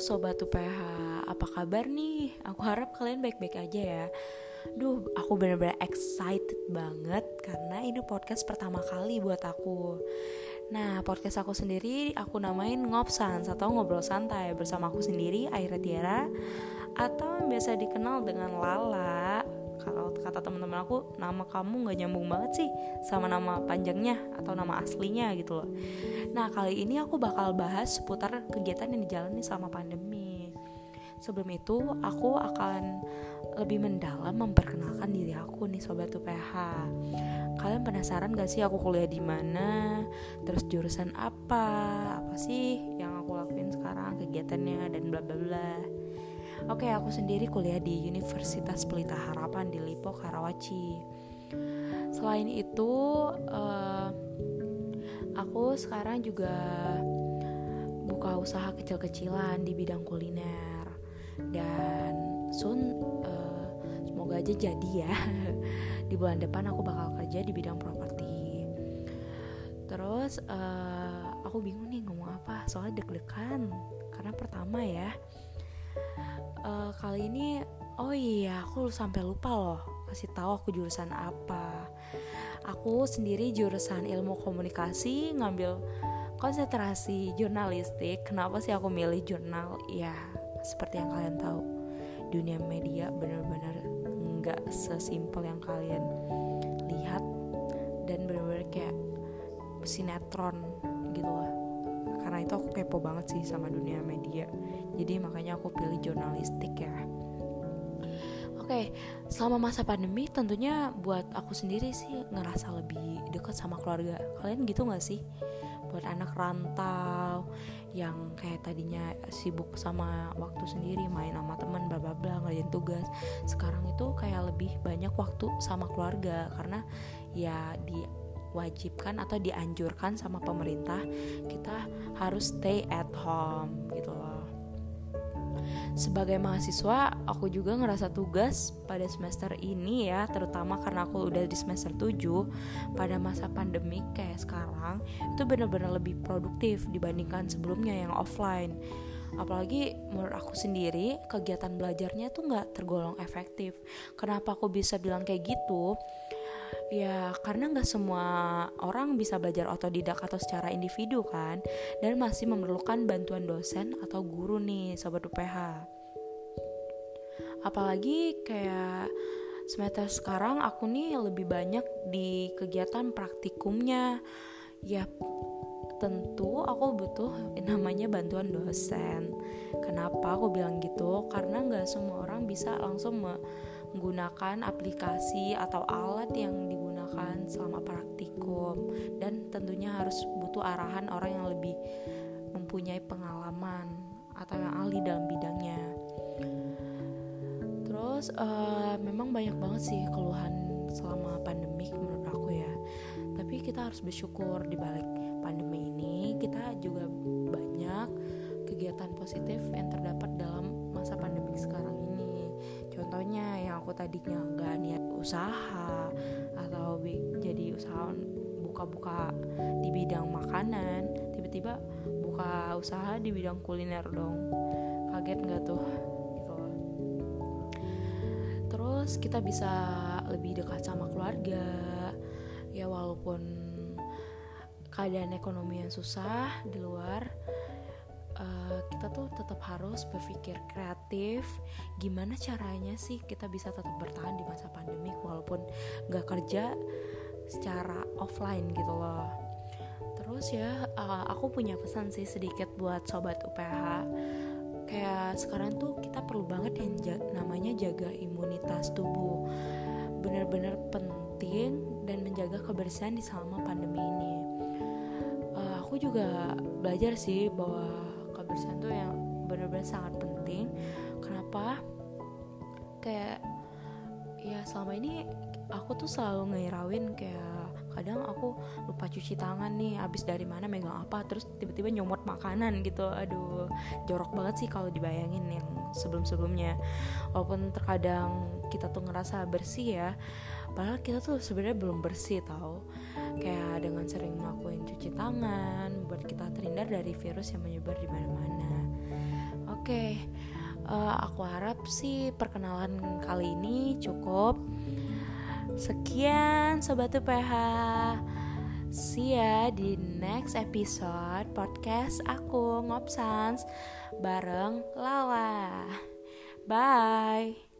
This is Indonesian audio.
Sobat UPH, apa kabar nih? Aku harap kalian baik-baik aja ya. Duh, aku bener-bener excited banget Karena ini podcast pertama kali buat aku. Nah, podcast aku sendiri aku namain Ngopsans Atau Ngobrol Santai. Bersama aku sendiri, Aira Tiara Atau yang biasa dikenal dengan Lala kalau kata teman-teman aku nama kamu nggak nyambung banget sih sama nama panjangnya atau nama aslinya gitu loh nah kali ini aku bakal bahas seputar kegiatan yang dijalani selama pandemi sebelum itu aku akan lebih mendalam memperkenalkan diri aku nih sobat UPH. Kalian penasaran gak sih aku kuliah di mana? Terus jurusan apa? Apa sih yang aku lakuin sekarang kegiatannya dan bla bla bla. Oke, aku sendiri kuliah di Universitas Pelita Harapan di Lipo, Karawaci. Selain itu, uh, aku sekarang juga buka usaha kecil-kecilan di bidang kuliner. Dan soon uh, semoga aja jadi ya. Di bulan depan aku bakal kerja di bidang properti. Terus uh, aku bingung nih ngomong apa. Soalnya deg-degan. Karena pertama ya uh, kali ini oh iya aku sampai lupa loh kasih tahu aku jurusan apa. Aku sendiri jurusan ilmu komunikasi ngambil konsentrasi jurnalistik. Kenapa sih aku milih jurnal? Ya seperti yang kalian tahu dunia media benar-benar nggak sesimpel yang kalian lihat dan benar-benar kayak sinetron gitu lah karena itu aku kepo banget sih sama dunia media jadi makanya aku pilih jurnalistik ya Oke, selama masa pandemi tentunya buat aku sendiri sih ngerasa lebih dekat sama keluarga. Kalian gitu gak sih? Buat anak rantau yang kayak tadinya sibuk sama waktu sendiri, main sama temen, bla bla bla, ngerjain tugas. Sekarang itu kayak lebih banyak waktu sama keluarga karena ya di diwajibkan atau dianjurkan sama pemerintah kita harus stay at home gitu loh. Sebagai mahasiswa aku juga ngerasa tugas pada semester ini ya terutama karena aku udah di semester 7 pada masa pandemi kayak sekarang itu benar-benar lebih produktif dibandingkan sebelumnya yang offline. Apalagi menurut aku sendiri kegiatan belajarnya tuh nggak tergolong efektif. Kenapa aku bisa bilang kayak gitu ya karena nggak semua orang bisa belajar otodidak atau secara individu kan dan masih memerlukan bantuan dosen atau guru nih sobat UPH apalagi kayak semester sekarang aku nih lebih banyak di kegiatan praktikumnya. Ya tentu aku butuh namanya bantuan dosen. Kenapa aku bilang gitu? Karena nggak semua orang bisa langsung menggunakan aplikasi atau alat yang digunakan selama praktikum dan tentunya harus butuh arahan orang yang lebih mempunyai pengalaman atau yang ahli dalam bidangnya. Terus uh, memang banyak banget sih keluhan selama pandemi menurut aku ya. Tapi kita harus bersyukur di balik pandemi ini kita juga banyak kegiatan positif yang terdapat dalam aku tadinya nggak niat usaha atau jadi usaha buka-buka di bidang makanan tiba-tiba buka usaha di bidang kuliner dong. Kaget nggak tuh? Gitu. Terus kita bisa lebih dekat sama keluarga. Ya walaupun keadaan ekonomi yang susah di luar uh, kita tuh tetap harus berpikir kreatif. Gimana caranya sih kita bisa tetap bertahan di masa pandemi walaupun gak kerja secara offline gitu loh. Terus ya uh, aku punya pesan sih sedikit buat sobat UPH kayak sekarang tuh kita perlu banget yang ja- namanya jaga imunitas tubuh. Bener-bener penting dan menjaga kebersihan di selama pandemi ini. Uh, aku juga belajar sih bahwa kebersihan tuh yang benar-benar sangat penting. Kenapa? Kayak ya selama ini aku tuh selalu ngeirawin kayak kadang aku lupa cuci tangan nih abis dari mana megang apa terus tiba-tiba nyomot makanan gitu. Aduh jorok banget sih kalau dibayangin yang sebelum-sebelumnya. Walaupun terkadang kita tuh ngerasa bersih ya padahal kita tuh sebenarnya belum bersih tau. Kayak dengan sering melakukan cuci tangan buat kita terhindar dari virus yang menyebar di mana-mana. Oke Oke, uh, aku harap sih perkenalan kali ini cukup. Sekian sobat UPH. See ya di next episode podcast aku Ngopsans bareng Lala. Bye.